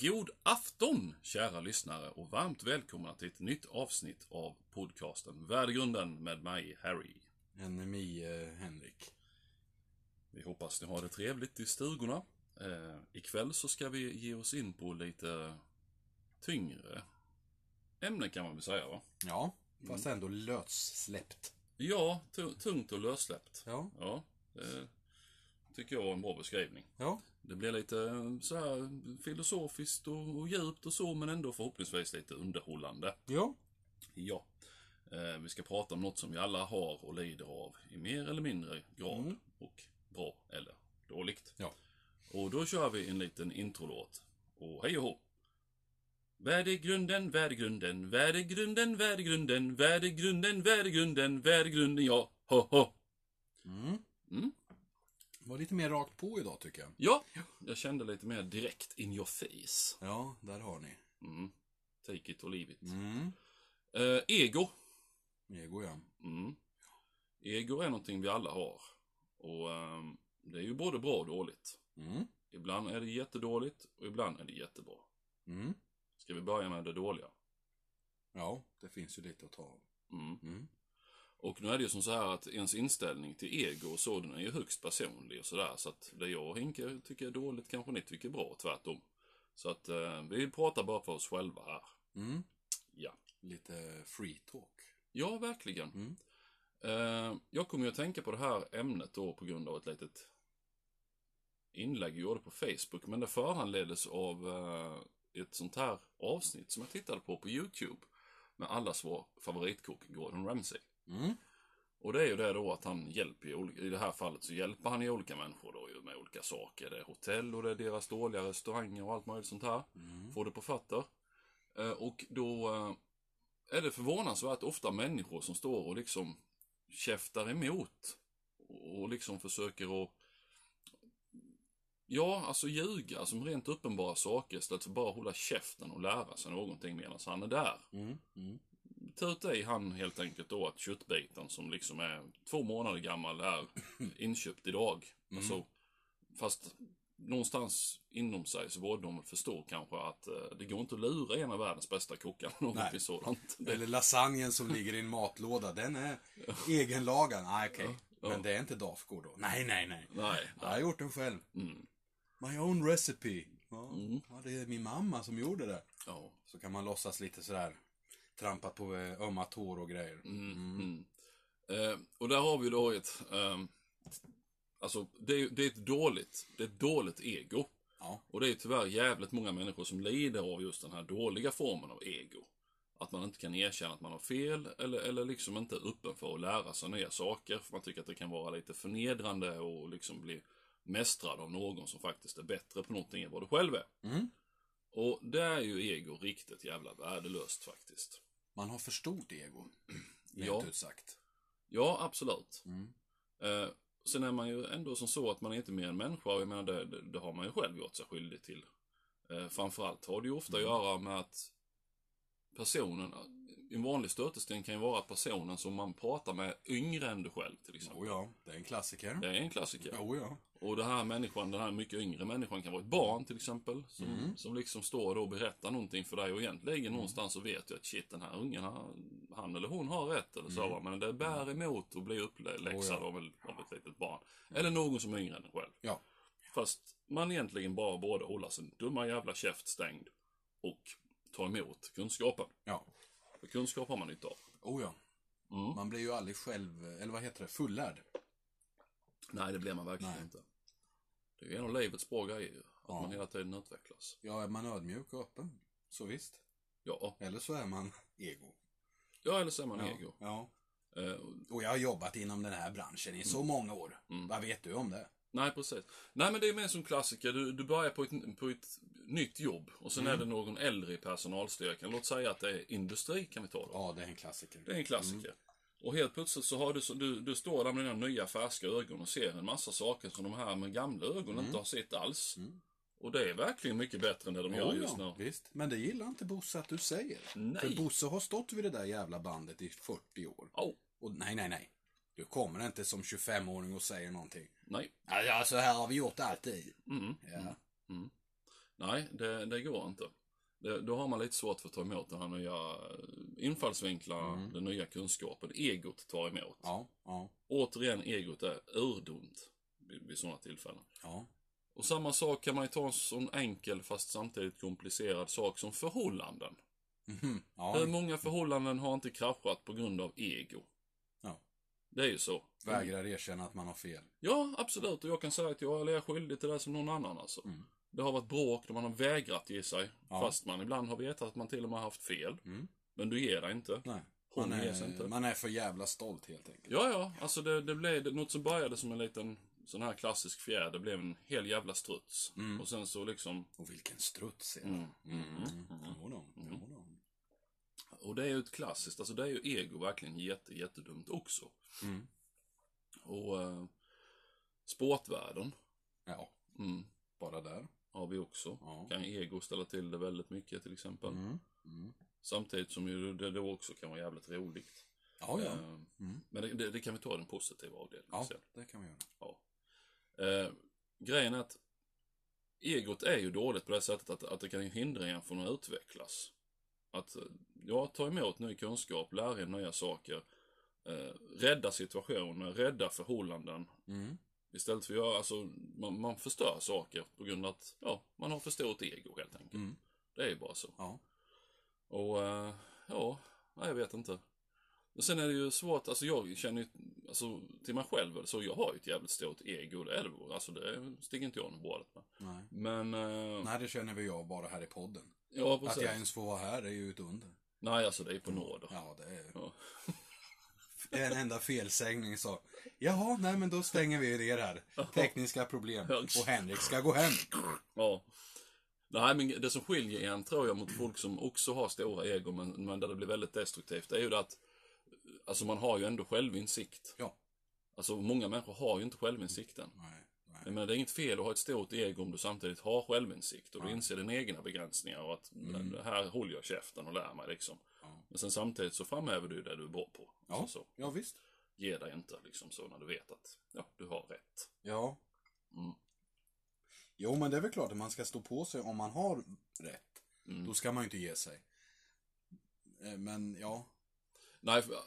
God afton kära lyssnare och varmt välkomna till ett nytt avsnitt av podcasten Värdegrunden med mig Harry. NMI eh, Henrik. Vi hoppas ni har det trevligt i stugorna. Eh, ikväll så ska vi ge oss in på lite tyngre ämnen kan man väl säga va? Ja, fast ändå lössläppt. Ja, tu- tungt och lössläppt. Ja. Ja, det tycker jag är en bra beskrivning. Ja. Det blir lite eh, så här filosofiskt och, och djupt och så, men ändå förhoppningsvis lite underhållande. Ja. Ja. Eh, vi ska prata om något som vi alla har och lider av i mer eller mindre grad. Och bra eller dåligt. Ja. Och då kör vi en liten introlåt. Och hej och hå! Värdegrunden, värdegrunden, värdegrunden, värdegrunden, värdegrunden, värdegrunden, värdegrunden, ja, ho, ho. Mm. Mm. Var lite mer rakt på idag tycker jag. Ja, jag kände lite mer direkt in your face. Ja, där har ni. Mm. Take it or leave it. Mm. Eh, ego. Ego ja. Mm. Ego är någonting vi alla har. Och ehm, det är ju både bra och dåligt. Mm. Ibland är det jättedåligt och ibland är det jättebra. Mm. Ska vi börja med det dåliga? Ja, det finns ju lite att ta av. Mm. Och nu är det ju som så här att ens inställning till ego och så, den är ju högst personlig och sådär. Så att det jag och Henke tycker är dåligt kanske ni tycker är bra, tvärtom. Så att eh, vi pratar bara för oss själva här. Mm. Ja. Lite free talk. Ja, verkligen. Mm. Eh, jag kommer ju att tänka på det här ämnet då på grund av ett litet inlägg jag gjorde på Facebook. Men det föranleddes av eh, ett sånt här avsnitt som jag tittade på på YouTube. Med allas vår favoritkock Gordon Ramsay. Mm. Och det är ju det då att han hjälper, ju i det här fallet så hjälper han ju olika människor då ju med olika saker. Det är hotell och det är deras dåliga restauranger och allt möjligt sånt här. Mm. Får det på fötter. Eh, och då eh, är det förvånansvärt ofta människor som står och liksom käftar emot. Och liksom försöker att Ja, alltså ljuga som rent uppenbara saker istället för bara hålla käften och lära sig någonting medan han är där. Mm. Mm. Ta ut i han helt enkelt då att köttbiten som liksom är två månader gammal är inköpt idag. Alltså, fast någonstans inom sig så borde de förstå kanske att eh, det går inte att lura en av världens bästa kockar. Någonting sådant. Eller lasagnen som ligger i en matlåda, den är egenlagad. Nej, okej. Ja. Men det är inte Dafgård då? Nej, nej, nej. nej, Jag har gjort den själv. Mm. My own recipe. Ja, Mm. ja, det är min mamma som gjorde det. Ja. Så kan man låtsas lite sådär trampa på eh, ömma tår och grejer. Mm. Mm. Eh, och där har vi då ett... ehm, alltså, det är, det är ett dåligt, det är ett dåligt ego. Ja. Och det är tyvärr jävligt många människor som lider av just den här dåliga formen av ego. Att man inte kan erkänna att man har fel eller, eller liksom inte är öppen för att lära sig nya saker. För man tycker att det kan vara lite förnedrande och liksom bli mästrad av någon som faktiskt är bättre på någonting än vad du själv är. Mm. Och det är ju ego riktigt jävla värdelöst faktiskt. Man har för stort ego. Ja. ut sagt. Ja, absolut. Mm. Eh, sen är man ju ändå som så att man är inte mer än människa. Jag menar, det, det, det har man ju själv gjort sig skyldig till. Eh, framförallt har det ju ofta att göra med att personen, en vanlig stötesten kan ju vara att personen som man pratar med yngre än du själv till exempel. Oh ja, det är en klassiker. Det är en klassiker. Oh ja. Och den här människan, den här mycket yngre människan kan vara ett barn till exempel. Som, Mm. som liksom står och berättar någonting för dig och egentligen någonstans så vet du att shit den här ungen, han, eller hon har rätt eller så. va. Men det bär emot att bli uppläxad Mm. Oh ja. av, ett- av ett litet barn. Eller någon som är yngre än en själv. Ja. Fast man egentligen bara borde hålla sin dumma jävla käft stängd och ta emot kunskapen. Ja. För kunskap har man nytta av. Oh ja. Mm. Man blir ju aldrig själv, eller vad heter det, fullärd. Nej, det blir man verkligen Nej. inte. Det är ju en av livets bra grejer. Att Ja. man hela tiden utvecklas. Ja, är man ödmjuk och öppen, så visst. Ja, Eller så är man ego. ja eller så är man ja. ego. Ja. Eh, Och jag har jobbat inom den här branschen i så många år. Mm. Vad vet du om det? Nej, precis. Nej, men det är mer som klassiker. Du, du börjar på ett, på ett nytt jobb och sen Mm. är det någon äldre i personalstyrkan. Låt säga att det är industri, kan vi ta då. Ja, det är en klassiker. Det är en klassiker. Och helt plötsligt så har du, så, du, du står där med dina nya färska ögon och ser en massa saker som de här med gamla ögon inte har sett alls. Mm. Och det är verkligen mycket bättre än det de gör Oh, just ja, nu. visst. Men det gillar inte Bosse att du säger. Nej. För Bosse har stått vid det där jävla bandet i 40 år. Oh, Och nej, nej, nej. Du kommer inte som 25-åring och säger någonting. nej. Ja, så här har vi gjort alltid. Mm. Ja. Nej, det, det går inte. Det, då har man lite svårt för att ta emot den här nya infallsvinklar, den nya kunskapen. Egot tar emot. Ja, ja, Återigen, egot är urdumt vid, vid sådana tillfällen. ja. Och samma sak kan man ju ta en sån enkel fast samtidigt komplicerad sak som förhållanden. Hur ja. många förhållanden har inte kraschat på grund av ego? Det är ju så. Vägrar erkänna att man har fel. Ja, absolut. Och jag kan säga att jag är skyldig till det som någon annan alltså. Mm. Det har varit bråk där man har vägrat ge sig. Ja. Fast man ibland har vetat att man till och med har haft fel. Mm. Men du ger dig inte. Nej. Hon Man sig inte. är, man är för jävla stolt helt enkelt. Ja, ja. Alltså det, det blev det, något som började som en liten sån här klassisk fjäder. blev en hel jävla struts. Mm. Och sen så liksom... Och vilken struts är det? Mm. Mm. Mm. Jodå, jodå. Och det är ju ett klassiskt, alltså det är ju ego verkligen jätte, jättedumt också. Mm. Och eh, sportvärlden Ja, mm, bara där. har vi också. Ja. Kan ego ställa till det väldigt mycket till exempel. Mm. Mm. Samtidigt som ju det då också kan vara jävligt roligt. Ja, ja. Eh, Mm. Men det, det, det kan vi ta den positiva avdelningen Ja, sen. det kan vi göra. Ja. Eh, grejen är att egot är ju dåligt på det sättet att, att det kan hindra en från att utvecklas. Att eh, ja, ta emot ny kunskap, lära er nya saker, eh, rädda situationer, rädda förhållanden. Mm. Istället för att göra, alltså, man, man förstör saker på grund av att, ja, man har för stort ego helt enkelt. Mm. Det är ju bara så. Ja. Och, eh, ja, jag vet inte. Och sen är det ju svårt, alltså jag känner ju, alltså till mig själv, så jag har ju ett jävligt stort ego, det är det Alltså det sticker inte jag under bordet med. Nej. Men, eh, Nej, det känner vi jag bara här i podden. Ja Att precis. jag ens får vara här är ju ett under. Nej, alltså det är på nåder. Ja, det är Ja. en enda felsägning så. Jaha, nej men då stänger vi ner här. Tekniska problem. Och Henrik ska gå hem. ja. Nej, men det som skiljer en, tror jag, mot folk som också har stora ego, men, men där det blir väldigt destruktivt, det är ju det att, alltså man har ju ändå självinsikt. Ja. Alltså många människor har ju inte självinsikten. Nej. Jag menar, det är inget fel att ha ett stort ego om du samtidigt har självinsikt och du inser dina egna begränsningar och att Mm. här håller jag käften och lär mig liksom. Men sen samtidigt så framhäver du det du är bra på. Ja. Alltså så. ja, visst. Ge dig inte liksom så när du vet att ja, du har rätt. Ja. Mm. Jo, men det är väl klart att man ska stå på sig om man har rätt. Mm. Då ska man ju inte ge sig. Eh, Men ja. Nej, för-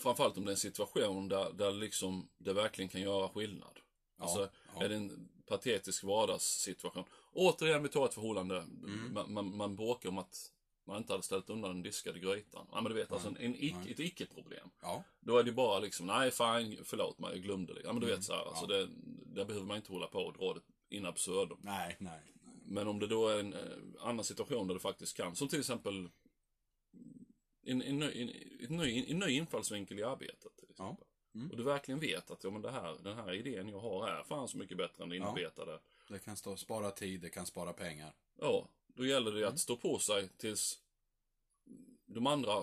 framförallt om det är en situation där, där liksom det verkligen kan göra skillnad. Ja, alltså, ja. är det en patetisk vardagssituation. Återigen, vi tar ett förhållande. Mm. Man, man, man bråkar om att man inte hade ställt undan den diskade grytan. Ja, men du vet, alltså en, en Nej. ett icke-problem. Ja. Då är det bara liksom, nej fine, förlåt mig, jag glömde det. Ja men du vet så här, alltså Mm. det, där behöver man inte hålla på och dra det in absurdum. Nej, nej. Men om det då är en eh, annan situation där du faktiskt kan, som till exempel en, en, ny, en, en, ny, en ny infallsvinkel i arbetet. Till Ja. Mm. Och du verkligen vet att ja, men det här, den här idén jag har är fan så mycket bättre än det Ja. inarbetade. Det kan stå, spara tid, det kan spara pengar. Ja, då gäller det Mm. att stå på sig tills de andra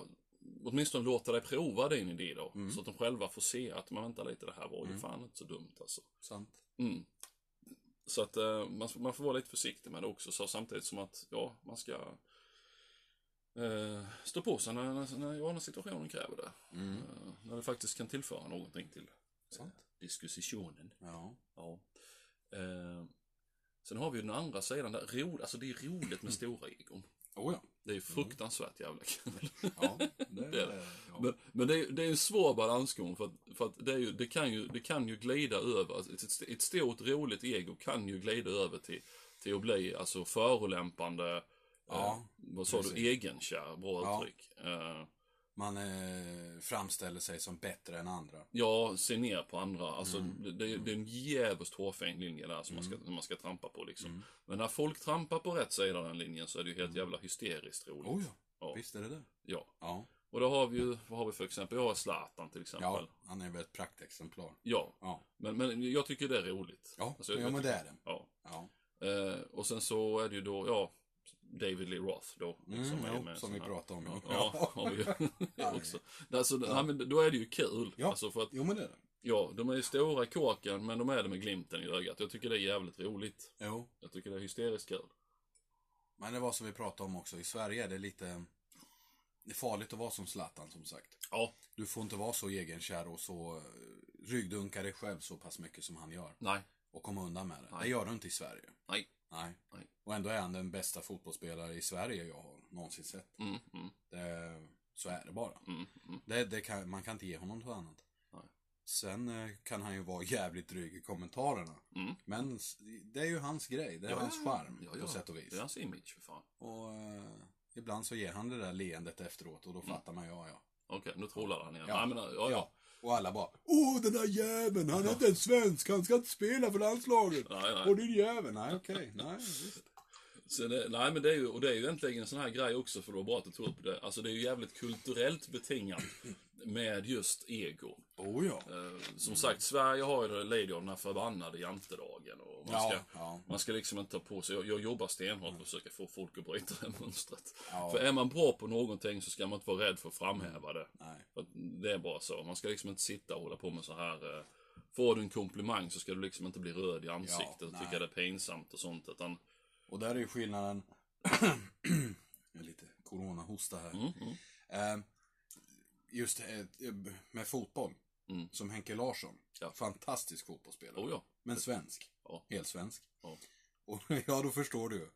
åtminstone låter dig prova din idé då. Mm. Så att de själva får se att man väntar lite, det här var ju Mm. fan inte så dumt alltså. Sant. Mm. Så att eh, man, man får vara lite försiktig med det också, så samtidigt som att, ja, man ska eh, stå på sig när, när, när, när situationen kräver det. Mm. Eh, när det faktiskt kan tillföra någonting till Sant. diskussionen. Ja. Ja. Eh, sen har vi ju den andra sidan, där, ro, alltså det är roligt med stora egon. Oh ja. Det är fruktansvärt jävla kul. Ja, det Det är är det. det. Ja. Men, men det, är, det är en svår balansgång för att, för att det, är ju, det, kan ju, det kan ju glida över, alltså ett, ett stort roligt ego kan ju glida över till, till att bli alltså förolämpande, Ja, eh, vad sa precis. du, egenkär, bra Ja. uttryck. Eh, Man eh, framställer sig som bättre än andra. ja, se ner på andra, alltså Mm. det, det, är- det är en jävligt hårfin linje där som man, ska, som man ska trampa på liksom. Mm. Men när folk trampar på rätt sida av den linjen så är det ju helt jävla hysteriskt roligt. Oh ja, Ja. visst är det det. Ja. Ja. Och då har vi ju, vad har vi för exempel? Jag har Zlatan till exempel. ja, han är väl ett praktexemplar. Ja, Ja, men, men jag tycker det är roligt. ja, Alltså, ja men det är det. Ja. Ja. Eh, och sen så är det ju då, ja, David Lee Roth då. Mm, som är jo, med som vi pratade om. Ja, Ja. vi också. Alltså, ja. men då är det ju kul. Ja. Alltså för att, Jo, men det är det. ja, de är ju stora kåken, men de är det med glimten i ögat. Jag tycker det är jävligt roligt. Jo. Jag tycker det är hysteriskt kul. Men det var som vi pratade om också. I Sverige är det lite... Det är farligt att vara som Zlatan, som sagt. Ja, Du får inte vara så egenkär och så eh, ryggdunka dig själv så pass mycket som han gör. nej, Och komma undan med det. Nej. Det gör du inte i Sverige. nej. Nej. Nej. Och ändå är han den bästa fotbollsspelare i Sverige jag har någonsin sett. Mm, mm, Det, så är det bara. mm, mm. Det, det kan, man kan inte ge honom något annat. Nej. Sen eh, kan han ju vara jävligt dryg i kommentarerna. Mm. Men det är ju hans grej. Det är Ja, hans charm ja, ja. på sätt och vis. Det är hans image för fan. Och eh, ibland så ger han det där leendet efteråt och då fattar man ja, ja. Okej, nu trollar han igen. Ja. Nej, men, ja, ja. Och alla bara Åh den där jäveln, han är inte ens svensk, han ska inte spela för landslaget. Nej, nej. Och din jävel, nej okej, nej visst. Så det, nej men det är ju, och det är ju egentligen en sån här grej också, för det var bra att du tog upp det. Alltså det är ju jävligt kulturellt betingat med just ego. Oh ja. Eh, som sagt, Sverige har ju Lady av den här förbannade jantedagen. Och man, ska, ja. man ska liksom inte ta på sig, jag, jag jobbar stenhårt för att försöka få folk att bryta det mönstret. Ja. För är man bra på någonting så ska man inte vara rädd för att framhäva det. Nej. För det är bara så. Man ska liksom inte sitta och hålla på med så här. eh, Får du en komplimang så ska du liksom inte bli röd i ansiktet och tycka det är pinsamt och sånt. Utan, Och där är ju skillnaden Jag lite coronahosta här. mm, mm, Eh, just eh, med fotboll. Mm. Som Henke Larsson. Ja. Fantastisk fotbollsspelare. oh ja. Men svensk. Ja. Helt svensk. Ja. Och ja, då förstår du ju.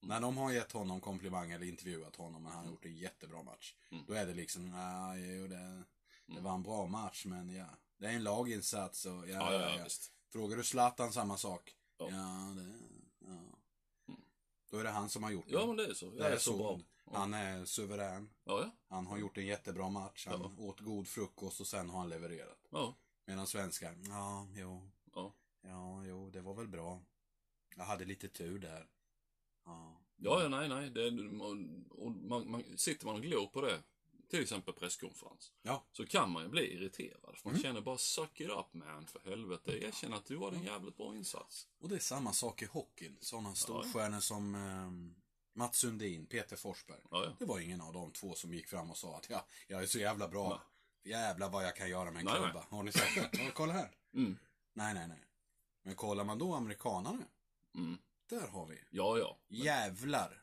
När de har gett honom komplimang eller intervjuat honom och han har gjort en jättebra match. Mm. Då är det liksom, ja, jo, det, det var en bra match men ja. Det är en laginsats och ja, Ja, ja, ja. Frågar du Zlatan samma sak? Ja. Det. Då är det han som har gjort Ja, det. men det är så. Jag är är så bra. Han är suverän. Ja, ja. Han har gjort en jättebra match. Han Ja. åt god frukost och sen har han levererat. Ja, Medan svenskar, ja, jo, ja. ja, jo, det var väl bra. Jag hade lite tur där. Ja. Ja, ja, nej, nej. Det, och man, man, sitter man och glor på det, till exempel presskonferens, Ja. så kan man ju bli irriterad. För man Mm. känner bara suck it up man, för helvete. Erkänn att du har en jävligt bra insats. Och det är samma sak i hockeyn. Sådana storstjärnor som eh, Mats Sundin, Peter Forsberg. Ja, ja. Det var ingen av de två som gick fram och sa att ja, jag är så jävla bra. Jävlar vad jag kan göra med en Nej, nej. klubba. Har ni sett det? Ja, kolla här. Mm. Nej, nej, nej. Men kollar man då amerikanarna, Mm. där har vi. Ja, ja. Jävlar.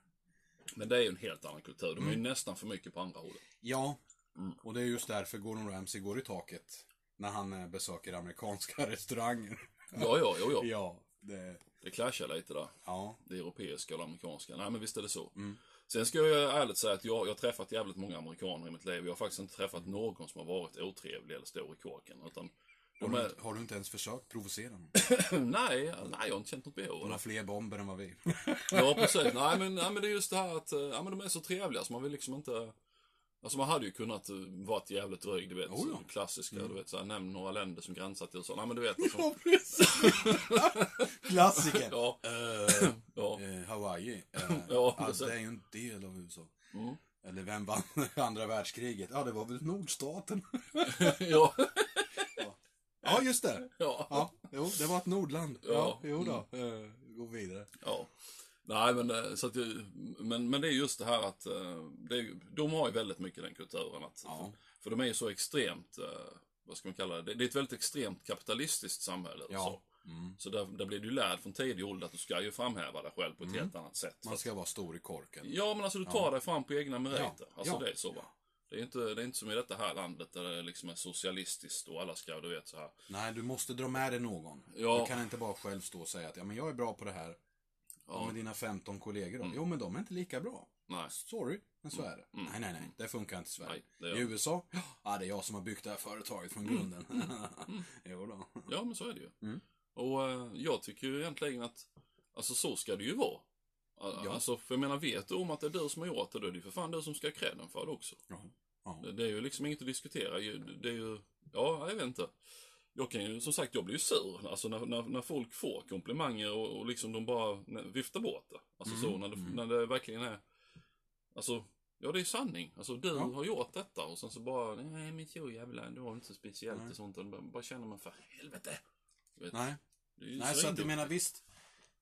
Men det är ju en helt annan kultur. De är Mm. ju nästan för mycket på andra hållet. Ja, Mm. och det är just därför Gordon Ramsay går i taket. När han eh, besöker amerikanska restauranger. Ja, ja, jo, ja. Ja, det, Det clashar lite där. ja. Det europeiska och det amerikanska. Nej, men visst är det så. Mm. Sen ska jag ärligt säga att jag, jag har träffat jävligt många amerikaner i mitt liv. Jag har faktiskt inte träffat någon som har varit otrevlig eller stor i kåken. Utan Har, du, är... har du inte ens försökt provocera dem? nej, nej, jag har inte känt något behov. De har fler bomber än vad vi. Ja, precis. Nej men, nej, men det är just det här att eh, ja, men de är så trevliga så man vill liksom inte... Alltså man hade ju kunnat uh, varit jävligt dryg, du vet. Oh, ja. Klassiska, du vet. Så här, nämn några länder som gränsar till så. Nej men du vet. Liksom, Ja. Klassiker. ja, Eh, ja. eh, Hawaii. Eh, Ja, precis. det är ju en del av USA. Mm. Eller vem vann andra världskriget? Ja, det var väl nordstaten. ja. Ja, just det. ja. Ja, jo, det var ett nordland. Ja, Ja. jo då. Eh, gå vidare. Ja. Nej, men, eh, så att, det- men, men det är just det här att eh, det de har ju väldigt mycket den kulturen. Att, Ja. För de är ju så extremt, eh, vad ska man kalla det, det är ett väldigt extremt kapitalistiskt samhälle. Ja. Så, Mm. så där, där blir du lärd från tidig ålder att du ska ju framhäva dig själv på ett helt annat sätt. Man ska vara stor i korken. Ja, men alltså du tar Ja. dig fram på egna meriter. Ja. Alltså Ja. det är så va. Det är, inte, det är inte som i detta här landet där det liksom är socialistiskt och alla ska, du vet så här. Nej, du måste dra med dig någon. Ja. Du kan inte bara själv stå och säga att ja, men jag är bra på det här. Ja. Med dina 15 kollegor då? Mm. Jo, men de är inte lika bra. nej. Sorry, men så är det. Mm. Nej, nej, nej. Det funkar inte i Sverige. Nej, I. USA? Ja, det är jag som har byggt det här företaget från grunden. jo då. Ja, men så är det ju. Mm. Och eh, jag tycker ju egentligen att, alltså så ska det ju vara. Ja. Alltså, för jag menar, vet du om att det är du som har gjort det, då är det ju för fan du som ska ha credden för det också. Ja. Ja. Det, det är ju liksom inget att diskutera. Det är ju, ja, jag vet inte. Jag kan ju, som sagt, jag blir ju sur. Alltså när, när, när folk får komplimanger och, och liksom de bara viftar bort det. Alltså Mm, så, när det, mm. när det verkligen är, alltså, ja det är sanning. Alltså du Ja. har gjort detta och sen så bara, nej men så jävlar, det var inte så speciellt Nej. och sånt. Och bara, bara känner man för helvete. Du vet, Nej, nej så att jag svindumt. menar visst.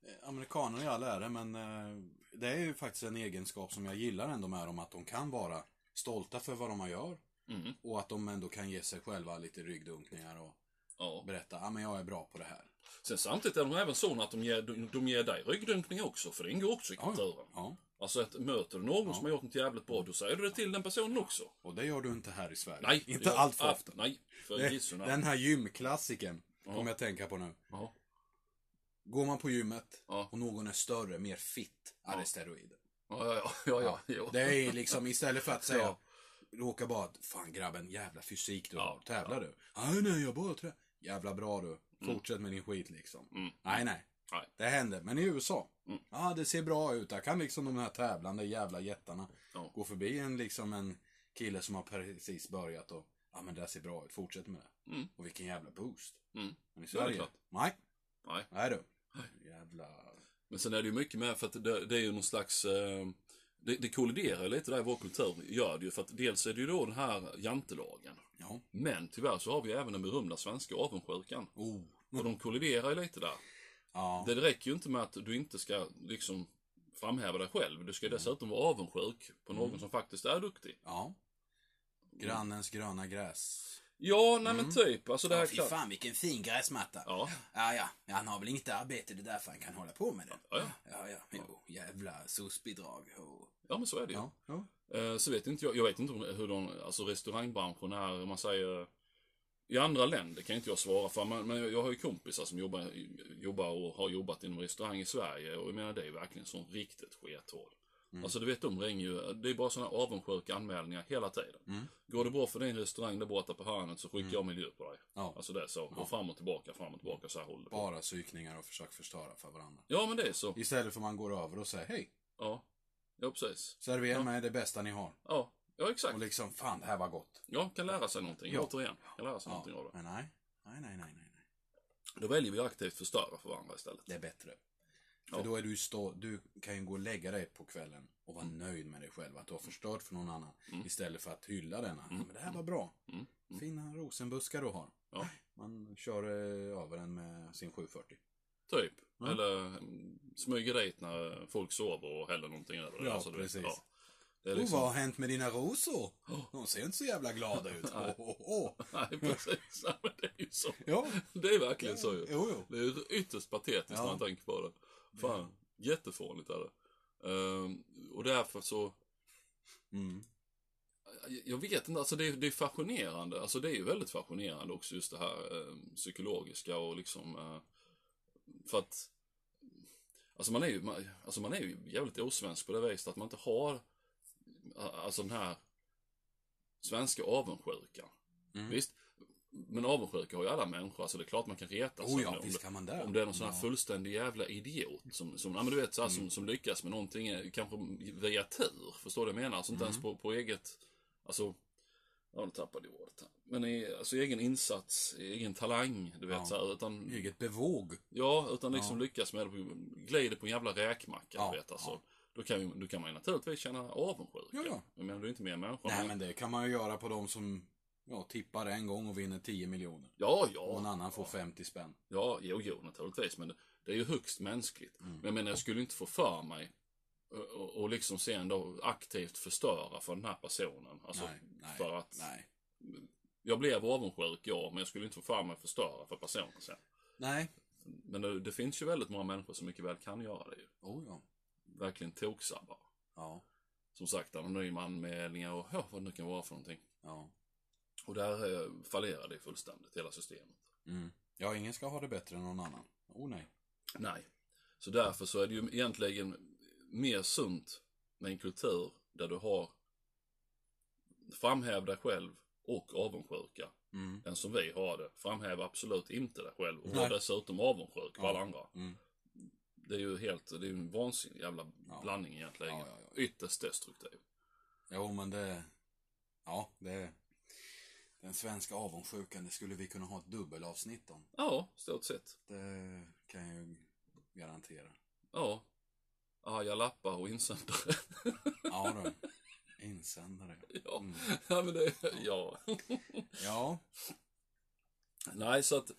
eh, Amerikaner i all ära, men eh, det är ju faktiskt en egenskap som jag gillar ändå med dem. Att de kan vara stolta för vad de gör. Mm, Och att de ändå kan ge sig själva lite ryggdunkningar och ja. berätta, ja men jag är bra på det här. Sen samtidigt är de även sådana att de ger, de, de ger dig ryggdunkning också, för det ingår också i kulturen. Ja, Alltså att möter du någon Ja. som har gjort något jävligt bra, då säger du det till den personen också. och det gör du inte här i Sverige. Nej. Inte det- allt för ah, ofta. Nej, för Det, den här gymklassiken Ja. kommer jag tänka på nu. Ja. Går man på gymmet och någon är större, mer fit, ja, det är Ja. steroider. Ja, ja, ja. Det är liksom istället för att säga, råka bara, fan grabben, jävla fysik du har. Tävlar du? Nej, nej, jag bara trä. Jävla bra du. Fortsätt med din skit liksom. Mm. Nej, nej. Nej. Det händer. Men i USA, Mm. ja det ser bra ut. Där kan liksom de här tävlande jävla jättarna Ja. gå förbi en liksom en kille som har precis börjat och, ja men det där ser bra ut, fortsätt med det. Mm. Och vilken jävla boost. Mm. Men i Ja, det är Sverige, klart. nej. Nej. Nej du. Jävla... Men sen är det ju mycket med för att det, det är ju någon slags... Eh, det, det kolliderar lite där i vår kultur, gör det ju. För att dels är det ju då den här jantelagen. Ja. Men tyvärr så har vi ju även den berömda svenska avundsjukan. Oh. Och de kolliderar ju lite där. Ja. Det räcker ju inte med att du inte ska liksom framhäva dig själv. Du ska dessutom vara avundsjuk på någon Mm. som faktiskt är duktig. Ja. Grannens gröna gräs. Ja, nej men typ. Alltså det här Ja, fy klart. fan vilken fin gräsmatta. Ja, Ja, ja. ja. Han har väl inget arbete, det är därför han kan hålla på med det. ja, ja. Ja, ja. Jo, jävla SOS-bidrag. och- ja men så är det ju. Ja. ja. Eh, Så vet inte jag, jag vet inte hur de, alltså restaurangbranschen är, om man säger i andra länder kan inte jag svara för, men, men jag har ju kompisar som jobbar, jobbar och har jobbat inom restaurang i Sverige och jag menar det är verkligen sån riktigt skethål. Mm. Alltså du vet, de ringer ju, det är bara såna avundsjuka anmälningar hela tiden. Mm. Går det bra för din restaurang där borta på hörnet så skickar jag miljö på dig. Ja. Alltså det är så, och fram och tillbaka, fram och tillbaka, så här håller det på. Bara psykningar och försök förstöra för varandra. Ja men det är så. Istället för man går över och säger hej, Ja, ja precis. servera Ja. mig det bästa ni har. Ja, ja exakt. Och liksom, fan det här var gott. Ja, kan lära sig någonting, Ja. återigen. Kan lära sig någonting av det. Men nej. Nej, nej, nej, nej. nej. Då väljer vi aktivt förstöra för varandra istället. Det är bättre. För då är du stå, du kan ju gå och lägga dig på kvällen och vara nöjd med dig själv. Att du har förstört för någon annan. Mm. Istället för att hylla denna. Ja, men det här var bra. Mm. Mm. Fina rosenbuskar du har. Ja. Man kör eh, över den med sin 740. Typ. Ja. Eller mm, smyger dit när folk sover och häller någonting över det. Ja, Alltså, du vet, precis. ja. Det är liksom... vad har hänt med dina rosor? Oh. De ser inte så jävla glada ut. Nej. Åh, åh. Nej, precis. Men det är ju så. Ja, Det är verkligen så ju. jo, jo. Det är ytterst patetiskt Ja. när man tänker på det. Fan, jättefånigt är det. Ehm, och därför så, Mm. jag vet inte, alltså det är, det är fascinerande. Alltså det är ju väldigt fascinerande också just det här eh, psykologiska och liksom, eh, för att, alltså man är ju, man, alltså man är ju jävligt osvensk på det viset att man inte har, alltså den här svenska avundsjukan. Mm. Visst, men avundsjuka har ju alla människor, alltså det är klart man kan reta Oh om ja, om det. man. Om det är någon sån här Ja. fullständig jävla idiot som, som, ja, men du vet, så här, Mm. som, som lyckas med någonting, eh, kanske via tur. Förstår du vad jag menar? Alltså inte Mm. ens på, på eget, alltså, ja nu tappade jag ordet här. Men i, alltså egen insats, egen talang, du vet Ja. så här, utan, Eget bevåg. ja, utan liksom lyckas med det, glider på en jävla räkmacka, du vet alltså. Då kan, ju, då kan man ju naturligtvis känna avundsjuka. Ja, ja. Men du är inte mer människa. Nej, men det kan man ju göra på de som ja, tippar en gång och vinner 10 miljoner. Ja, ja. Och en annan får 50 spänn. Ja, jo, jo, naturligtvis. Men det, är ju högst mänskligt. Mm. Men jag menar, jag skulle inte få för mig och, och, liksom sen då aktivt förstöra för den här personen. Alltså, nej, nej, för att nej. jag blev avundsjuk, ja, men jag skulle inte få för mig att förstöra för personen sen. Nej. Men det, det finns ju väldigt många människor som mycket väl kan göra det ju. Oh ja. Verkligen toksabbar. Ja. Som sagt, anonyma anmälningar och ja, vad det nu kan vara för någonting. Ja. Och där eh, fallerar det fullständigt, hela systemet. Mm. Ja, ingen ska ha det bättre än någon annan. Oh nej. Nej. Så därför så är det ju egentligen mer sunt med en kultur där du har framhäv dig själv och avundsjuka Mm. än som vi har det. Framhäv absolut inte dig själv och var dessutom avundsjuk på Ja. alla andra. Mm. Det är ju helt, det är ju en vansinnig jävla Ja. blandning egentligen. Ja, ja, ja. Ytterst destruktiv. Jo, men det... Ja, det... Den svenska avundsjukan, det skulle vi kunna ha ett dubbelavsnitt om. Ja, stort sett. Det kan jag ju garantera. Ja. Arga lappar och insändare. Ja du. Insändare. ja. Mm. ja, men det, ja. Ja. Nej, så att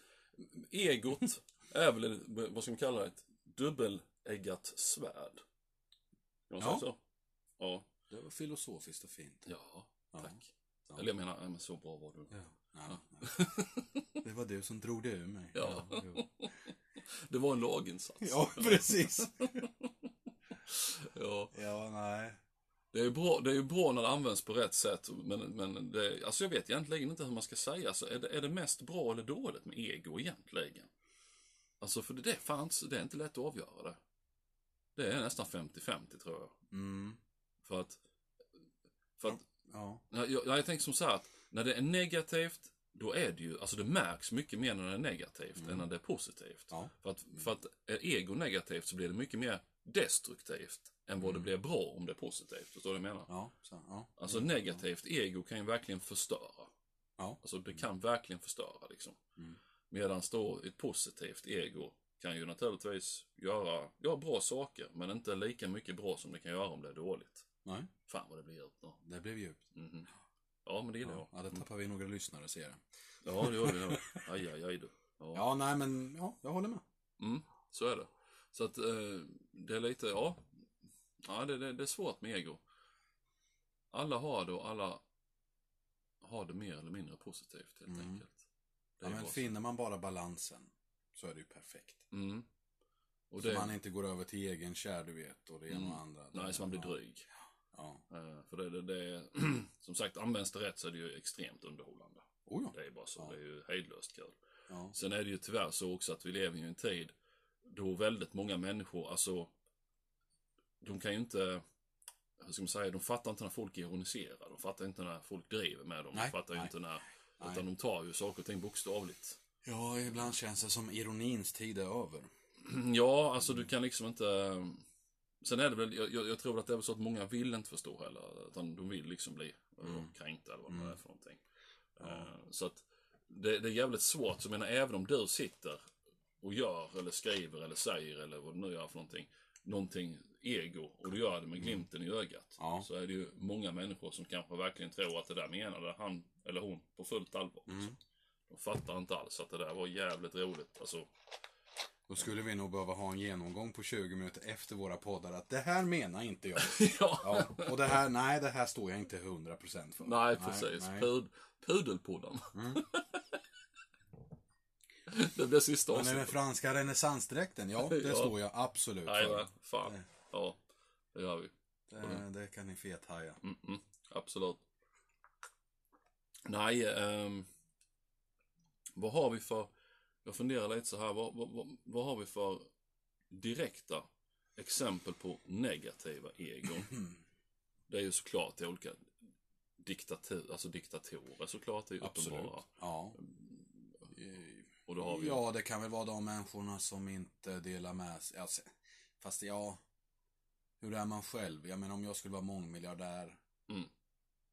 egot är väl, vad ska man kalla det, ett dubbeleggat svärd. Kan man Ja. säga så? Ja. Det var filosofiskt och fint. Ja, Ja. tack. Ja. Eller jag menar, ja, men så bra var du. Ja. Ja. ja. Det var du som drog det ur mig. Ja. Det var en laginsats. ja precis. Ja. Ja, nej. Det är ju bra, det är bra när det används på rätt sätt, men, men det, alltså jag vet egentligen inte hur man ska säga. Så är, det, är det mest bra eller dåligt med ego egentligen? Alltså för det fanns, det är inte lätt att avgöra det. Det är nästan 50-50 tror jag. Mm. För att, för att Ja. Ja, jag, jag tänker som så här att när det är negativt, då är det ju, alltså det märks mycket mer när det är negativt än när det är positivt. Ja. För att, för att är ego negativt så blir det mycket mer destruktivt än vad det blir bra om det är positivt. Förstår du vad jag menar? Ja. Så, ja. Alltså negativt ego kan ju verkligen förstöra. Ja. Alltså det kan verkligen förstöra liksom. Mm. Medan då ett positivt ego kan ju naturligtvis göra, göra bra saker, men inte lika mycket bra som det kan göra om det är dåligt. Nej, Fan vad det blir djupt då. det blev djupt. Mhm. Ja, men det gillar Ja, jag. ja, det tappar vi några lyssnare ser jag. Ja, det gör vi nog. Aj, aj, aj du. Ja. Ja, nej men ja, jag håller med. Mm, så är det. Så att eh, det är lite, ja. Ja, det, det, det är svårt med ego. Alla har det och alla har det mer eller mindre positivt helt Mm. enkelt. Ja, men finner man bara balansen så är det ju perfekt. Mm. Och Så det, man inte går över till egen kär, du vet, och det ena Mm. och andra. nej, så man blir dryg. Ja. Eh, för det, det, det som sagt, används det rätt så är det ju extremt underhållande. Oh ja. Det är bara så, Ja. det är ju hejdlöst kul. ja. Sen är det ju tyvärr så också att vi lever i en tid då väldigt många människor, alltså, de kan ju inte, hur ska man säga, de fattar inte när folk ironiserar. De fattar inte när folk driver med dem. Nej, de fattar nej, inte när, nej. utan de tar ju saker och ting bokstavligt. Ja, ibland känns det som ironins tid är över. Ja, alltså du kan liksom inte... Sen är det väl, jag, jag tror att det är så att många vill inte förstå heller. Utan de vill liksom bli mm. kränkta eller vad det Mm. är för någonting. Eh, Så att det, det är jävligt svårt. Så jag menar, även om du sitter och gör eller skriver eller säger eller vad du nu gör för någonting. Någonting ego och du gör det med glimten i ögat. Ja. Så är det ju många människor som kanske verkligen tror att det där menade han eller hon på fullt allvar. Mm. De fattar inte alls att det där var jävligt roligt. Alltså, Då skulle vi nog behöva ha en genomgång på 20 minuter efter våra poddar att det här menar inte jag. ja. Ja, och det här, nej, det här står jag inte 100% för. Nej, precis. nej. Pud, pudelpodden. Mm. det blir sista Men den avsnittet. franska renässansdräkten, ja, det Ja. står jag absolut Nej, för. va? fan. Ja, det gör vi. Det, det kan ni fethaja. Mm -mm. Absolut. Nej, ehm, vad har vi för... Jag funderar lite så här. Vad, vad, vad, har vi för direkta exempel på negativa egon? Det är ju såklart i olika diktatur, alltså diktatorer såklart. Det är ju Absolut. uppenbara. Ja. Och då har vi Ja, det kan väl vara de människorna som inte delar med sig. Alltså, fast ja, hur är man själv? Jag menar om jag skulle vara mångmiljardär. Mm.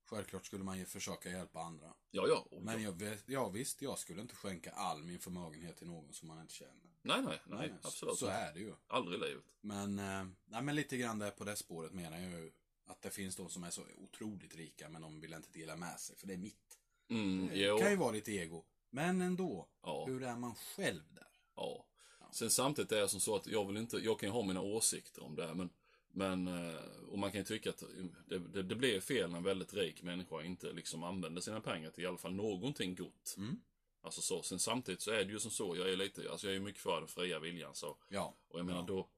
Självklart skulle man ju försöka hjälpa andra. Ja, ja. Och Men jag, ja visst, jag skulle inte skänka all min förmögenhet till någon som man inte känner. Nej, nej, nej, absolut. Så är det ju. Aldrig i livet. Men, eh, nej, men lite grann där på det spåret menar jag ju att det finns de som är så otroligt rika men de vill inte dela med sig för det är mitt. Mm, Det jo. kan ju vara lite ego. Men ändå, Ja. hur är man själv där? Ja. Sen samtidigt är det som så att jag vill inte, jag kan ju ha mina åsikter om det, men, men eh, och man kan ju tycka att det, det, det blir fel när en väldigt rik människa inte liksom använder sina pengar till i alla fall någonting gott. Mm. Alltså så. Sen samtidigt så är det ju som så, jag är lite, alltså jag är mycket för den fria viljan så. Ja, Och jag menar Ja. då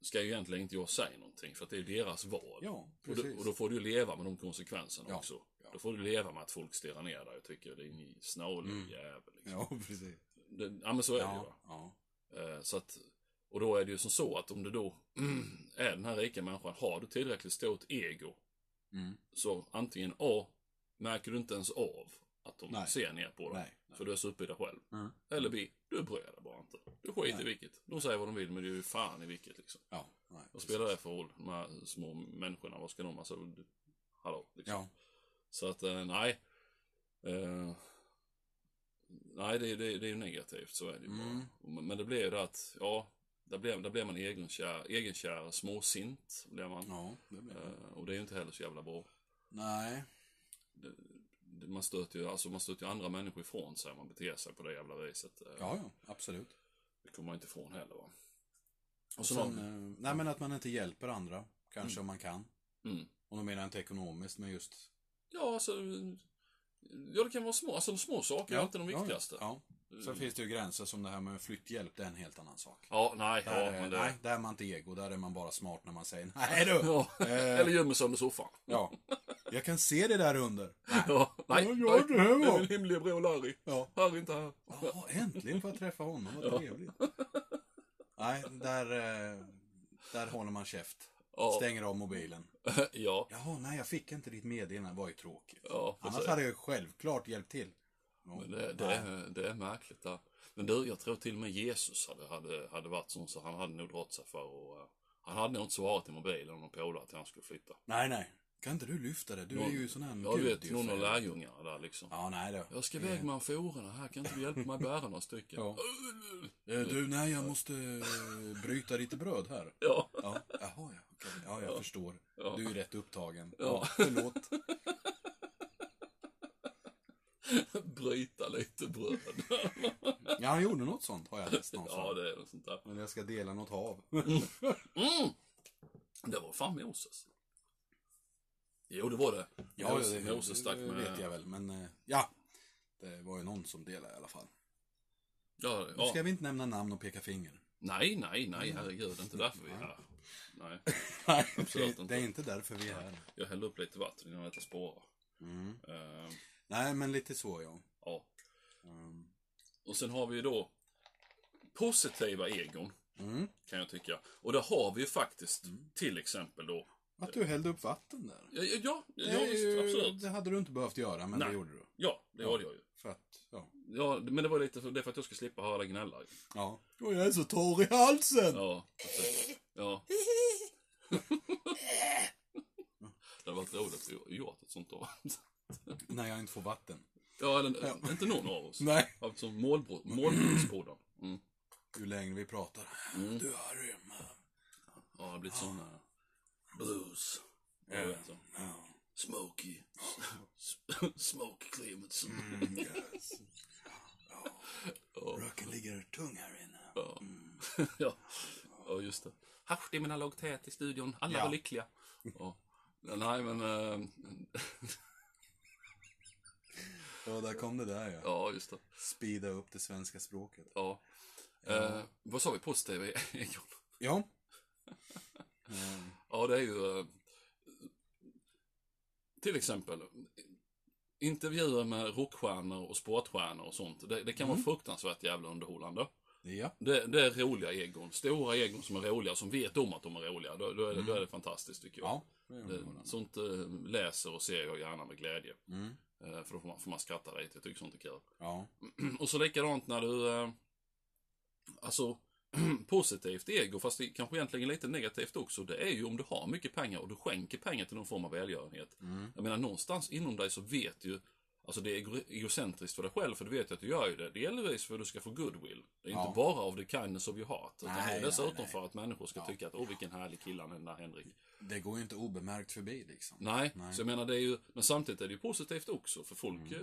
ska ju egentligen inte jag säga någonting för att det är deras val. ja och, då, och då får du ju leva med de konsekvenserna Ja, också. ja. Då får du leva med att folk stirrar ner dig och tycker det är en snålig Mm. jävel. Liksom. Ja, precis. Det, ja men så är det ju ja. Eh, Så att, och då är det ju som så att om du då är den här rika människan, har du tillräckligt stort ego, Mm. så antingen A, märker du inte ens av att de Nej. ser ner på dig, för du är så uppe i dig själv. Mm. Eller B, du bryr dig bara inte. Du skiter Nej. i vilket. De säger vad de vill, men det är ju fan i vilket liksom. Ja, nej, Vad spelar det för roll, de här små människorna? Vad ska de, alltså, du, hallå, liksom. Ja, Så att, eh, nej. Eh, nej, det, det, det är ju negativt, så är det ju Mm. bara. Men det blir ju det att, ja, där blir, där blir man egenkär, egenkär, småsint blir man. ja, det blir det. Eh, och det är ju inte heller så jävla bra. Nej, Det, det, man stöter ju, alltså man stöter andra människor ifrån sig om man beter sig på det jävla viset. Eh, ja, ja, absolut. Det kommer man inte ifrån heller va. Och Och sen, har- eh, nej men att man inte hjälper andra, kanske om man kan. mm. Och då menar jag inte ekonomiskt, men just... Ja, alltså, ja det kan vara små, alltså små saker är inte de viktigaste. Ja, ja. Sen finns det ju gränser som det här med flytthjälp, det är en helt annan sak. Ja, nej, Där, ja, är, det... Nej, där är man inte ego, där är man bara smart när man säger nej du! Ja, Eh. eller gömmer sig under soffan. Ja, jag kan se det där under. Nej, Ja, nej, ja, det här det är min himliga bror Larry. Ja. Harry inte här. Ja, äntligen får jag träffa honom, vad Ja. trevligt. Nej, där, eh, där håller man käft. Ja. Stänger av mobilen. ja, Jaha, nej jag fick inte ditt meddelande, det var ju tråkigt. ja, Annars hade jag självklart hjälpt till. Men det, det, är, det är märkligt där. Men du, jag tror till och med Jesus hade, hade, hade varit sån så han hade nog dragit sig för och, eh, Han hade nog inte svarat i mobilen om någon polare att han skulle flytta. nej, nej. Kan inte du lyfta det? Du är ju sån här Ja, du vet, någon av lärjungarna där liksom. Ja, nej då. Jag ska iväg med amforerna här, kan inte du hjälpa mig bära några stycken? Ja. Eh, Du, nej jag måste eh, bryta lite bröd här. Ja. Ja, jaha ja. okej. Ja, jag förstår. Du är rätt upptagen. Ja. Ja, förlåt. Bryta lite bröd. Ja, han gjorde något sånt har jag läst ja, någonstans. det är något sånt där. Men jag ska dela något hav. Mm. Det var fan Moses. Jo, det var det. Moses, Moses stack det med... vet jag väl. Men eh, ja, det var ju någon som delade i alla fall. Ja, Nu ja. ska vi inte nämna namn och peka finger. Nej, nej, nej, herregud. Det är inte därför vi är här. Nej, Nej, Absolut det, inte. det är inte därför vi är här. jag hällde upp lite vatten innan detta spårar. Mm. Uh, Nej, men lite så ja. ja. Mm. Och sen har vi ju då positiva egon, Mm. kan jag tycka. Och där har vi ju faktiskt till exempel då... Att du hällde upp vatten där. Ja, ja, ja, Det, ja visst, ju, absolut. det hade du inte behövt göra, men Nej. det gjorde du. Ja, det gjorde jag ju. För att, ja. Ja, men det var lite för, det för att jag ska slippa höra gnälla. Ja. Och jag är så torr i halsen! Ja, precis. Ja. det hade varit roligt att gjort ett sånt då. När jag inte får vatten. Ja, eller inte någon av oss. Nej. Alltså målbrott, målbrottspodden. Mm. Ju längre vi pratar. Mm. Du Harry. Ja, det har blivit såna blues. Ja. Jag vet inte. Ja. Smoky. Smoky Clemenson. Mm, yes. Ja, Röken ligger tung här inne. ja. ja. ja, just det. Hasch, det är mina lagtät i studion. Alla Ja. var lyckliga. Ja. Nej, men... äh, Ja, där kom det där ja. ja, just det. Speeda upp det svenska språket. Ja. Eh, vad sa vi? Positiva egon? Ja. Mm. Ja, det är ju... eh, Till exempel, intervjuer med rockstjärnor och sportstjärnor och sånt. Det, det kan vara fruktansvärt jävla underhållande. Ja. Det, det är roliga egon. Stora egon som är roliga, som vet om att de är roliga. Då, då, är, det, då är det fantastiskt, tycker jag. Ja. det är Det, sånt eh, läser och ser jag gärna med glädje. Mm. Eh, för då får man, får man skratta lite. Jag tycker sånt är kul. Ja. Och så likadant när du... Eh, alltså, positivt ego, fast det kanske egentligen lite negativt också. Det är ju om du har mycket pengar och du skänker pengar till någon form av välgörenhet. Mm. Jag menar, någonstans inom dig så vet du Alltså det är ego- egocentriskt för dig själv, för du vet ju att du gör ju det. Delvis för att du ska få goodwill. Det är Ja. inte bara av the kindness of your heart. Utan Nej, det är dessutom nej. för att människor ska Ja. tycka att åh vilken härlig kille han är den där Henrik. Det går ju inte obemärkt förbi liksom. Nej, Nej. så jag menar det är ju, men samtidigt är det ju positivt också för folk eh,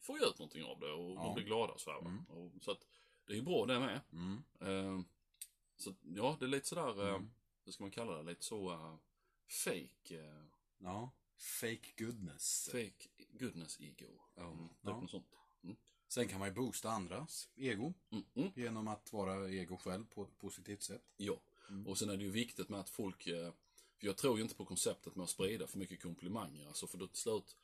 får ju ut någonting av det och Ja. de blir glada och så här. Mm. och, Så att det är ju bra det med. Mm. Eh, så ja, det är lite sådär, eh, Mm. hur ska man kalla det, lite så uh, fake, Ja. Fake goodness. fake goodness ego. Ja. Mm, Ja. något sånt. Sen kan man ju boosta andras ego. Mm, mm. Genom att vara ego själv på ett positivt sätt. Ja, Mm. och sen är det ju viktigt med att folk, eh, för jag tror ju inte på konceptet med att sprida för mycket komplimanger. Alltså för då till slut,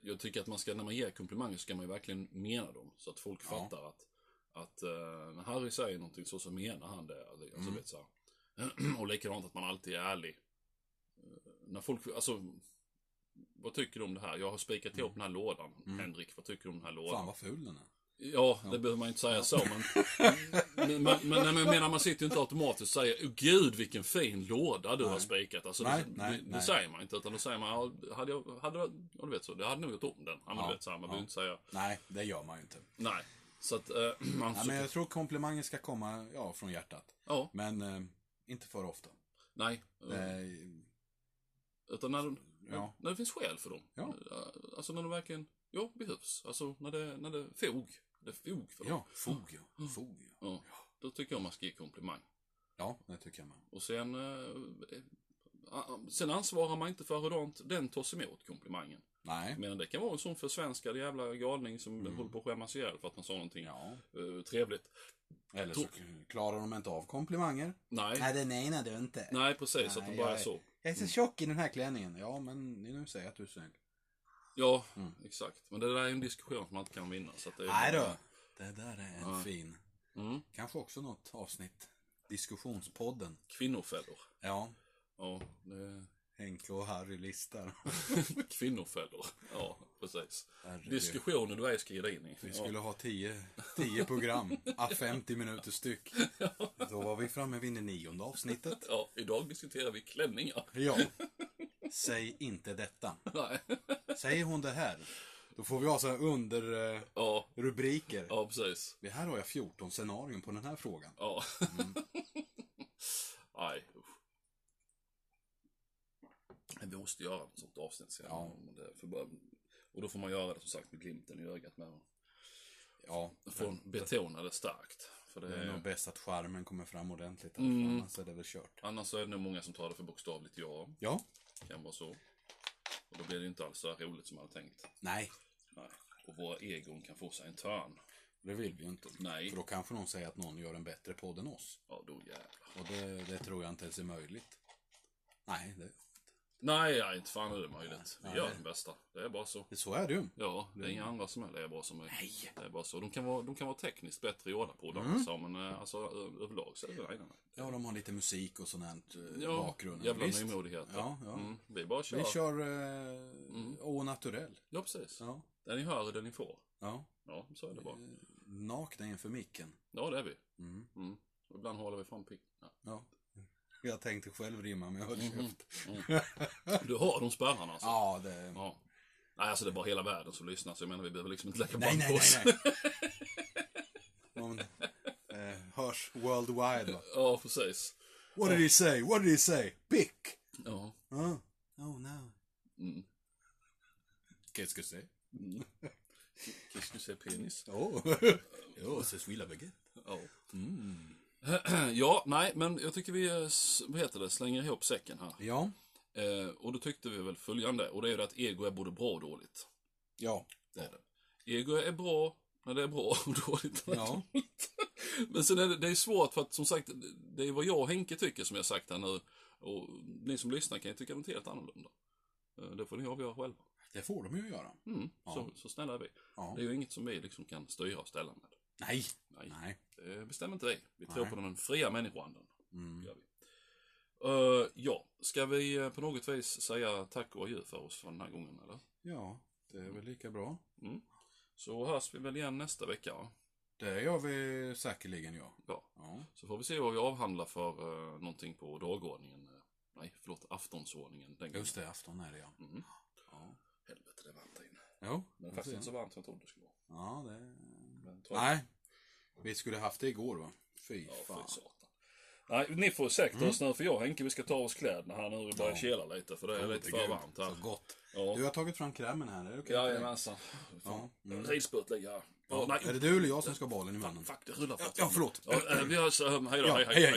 jag- tycker att man ska, när man ger komplimanger så ska man ju verkligen mena dem. Så att folk Ja. fattar att, att eh, när Harry säger någonting så, så menar han det. Alltså, Mm. vet, så här. Och likadant att man alltid är ärlig. Eh, När folk, alltså, vad tycker du om det här? Jag har spikat ihop den här lådan. Henrik, vad tycker du om den här lådan? Mm. Fan vad ful den är. Ja, det behöver man inte säga så, men... men, men, men, nej, jag menar, man sitter ju inte automatiskt och säger "Åh, Gud, vilken fin låda du har spikat. Alltså, Nej, det, nej, det, det nej. säger man inte, utan då säger man, ja, hade jag, hade jag, ja, du vet så, det hade nog gjort om den. Ja, men Ja, du vet så här, man ja. inte säga, Nej, det gör man ju inte. nej. Så att, eh, man Nej, men jag tror komplimanger ska komma, ja, från hjärtat. ja, Men eh, inte för ofta. nej. Eh, Utan när, du- Ja. när det finns skäl för dem. Ja. Eh, Alltså när de verkligen, ja, behövs. Alltså när det, när det är fog. Det är fog för dem. ja, fog ja. Fog ja. Ja. Då tycker jag man ska ge komplimang. Ja, det tycker jag med. Och sen, eh, eh, sen ansvarar man inte för hurdant den tas emot, komplimangen. Nej. Men det kan vara en sån försvenskad jävla galning som håller på att skämmas ihjäl för att man sa någonting Ja. eh, trevligt. Eller så klarar de inte av komplimanger. Nej, Nej, det menar du inte. nej precis, att det Nej, bara är jag är- så. Jag är så tjock i den här klänningen. Ja, men nu säger jag att du är snäll. Ja, Mm. exakt. Men det där är en diskussion som man inte kan vinna. Så det är Nej bara- då. Det där är en Ja. fin. Mm. Kanske också något avsnitt Diskussionspodden. Kvinnofällor. Ja. Ja, det Henke och Harry listar. Kvinnofällor. Ja, precis. Herregud. Diskussioner du ge dig in i. Vi Ja. skulle ha 10 10 program, a 50 minuter styck. Då var vi framme vid det nionde avsnittet. Ja, idag diskuterar vi klänningar. Ja. Säg inte detta. Nej. Säger hon det här, då får vi ha så här under eh, Ja, rubriker. ja precis. Det här har jag 14 scenarion på den här frågan. Ja. Nej, usch. Men Vi måste göra ett sånt avsnitt sen. Ja. Bara- Och då får man göra det som sagt med glimten i ögat med. Ja, Får betona det starkt. För det det är nog bäst att charmen kommer fram ordentligt. Mm. Mm. Annars är det väl kört. annars så är det nog många som tar det för bokstavligt ja. Ja. Kan vara så. Och då blir det inte alls så roligt som man hade tänkt. Nej, Nej. Och våra egon kan få sig en törn. det vill vi ju inte. Nej. För då kanske någon säger att någon gör en bättre podd än oss. Ja, då jävlar. Och det, det tror jag inte ens är möjligt. Nej, det, Nej, ja, inte fan är det möjligt. Vi Nej. gör det bästa. Det är bara så. så är det ju. Ja, det är inga andra som är är bara som är. Nej. Det är bara så. De kan vara, de kan vara tekniskt bättre gjorda på det, Mm. alltså, men eh, alltså, ö- överlag så är det nej, nej, nej. Ja, de har lite musik och sånt här eh, Ja, bakgrunden. jävla Visst. nymodighet. Ja, ja. Mm, vi bara kör. Vi kör eh, au naturell. Ja, precis. Ja. Det ni hör är det ni får. ja. Ja, så är det bara. Eh, Nakna inför micken. Ja, det är vi. Mm. Mm. Och ibland håller vi fram pick. Ja. Ja. Jag tänkte själv rimma, men jag höll Mhm. käft. Du har de spärrarna alltså? Ja, det... Ja. Nej, alltså det är bara hela världen som lyssnar, så jag menar vi behöver liksom inte lägga Nej, band nej, på nej, oss. nej. Någon, eh, hörs worldwide va? Ja, precis. What did he say? What did he say? Pick! Ja. Uh. Oh no. Mm. Qu'est-ce que c'est? Mm. Qu'est-ce que c'est penis? Oh. oh, c'est celui la baguette. Ja. Mm. ja, nej, men jag tycker vi, eh, vad heter det, slänger ihop säcken här. Ja. Eh, och då tyckte vi väl följande, och det är det att ego är både bra och dåligt. Ja. Det är det. Ego är bra när det är bra och dåligt när det är Ja. dåligt. Men sen är det, det är svårt för att som sagt, det är vad jag och Henke tycker som jag sagt här nu. Och ni som lyssnar kan ju tycka något helt annorlunda. Eh, Det får ni avgöra själva. Det får de ju göra. Mm, Ja. så, så snälla är vi. Ja. Det är ju inget som vi liksom kan styra och ställa med. Nej. Nej, Nej. Det bestämmer inte vi. Vi tror Nej. på den fria människoanden. Mm. Gör vi. Eh, ja, ska vi eh, på något vis säga tack och adjö för oss för den här gången eller? Ja, det är väl lika bra. Mm. Så hörs vi väl igen nästa vecka va? Det gör vi säkerligen, ja. Ja. Ja. Så får vi se vad vi avhandlar för uh, någonting på dagordningen. eh, nej, förlåt, aftonsordningen. Den Just det, afton är det, ja. Mm. Ja. Helvete, det är varmt här inne. Jo, Men får faktiskt se. inte så varmt som jag trodde det skulle vara. Ja, det... Men Nej. Vi skulle haft det igår, va? Fy Ja, fan. fy. Nej, ni får ursäkta oss nu för jag och Henke vi ska ta oss kläderna här nu. Vi börjar Ja. kela lite för det är lite för Gud, varmt här. Så gott. Ja, Du har tagit fram krämen här, är det okej? jajamensan. Ja. Mm. Ridspurt ligger här. Ja, nej. Är det du eller jag som ska ha bollen i munnen? Fuck, det rullar Ja, faktiskt. ja, förlåt. Ja, eh, vi hörs. eh, Hej då, Ja, hej, hej. hej.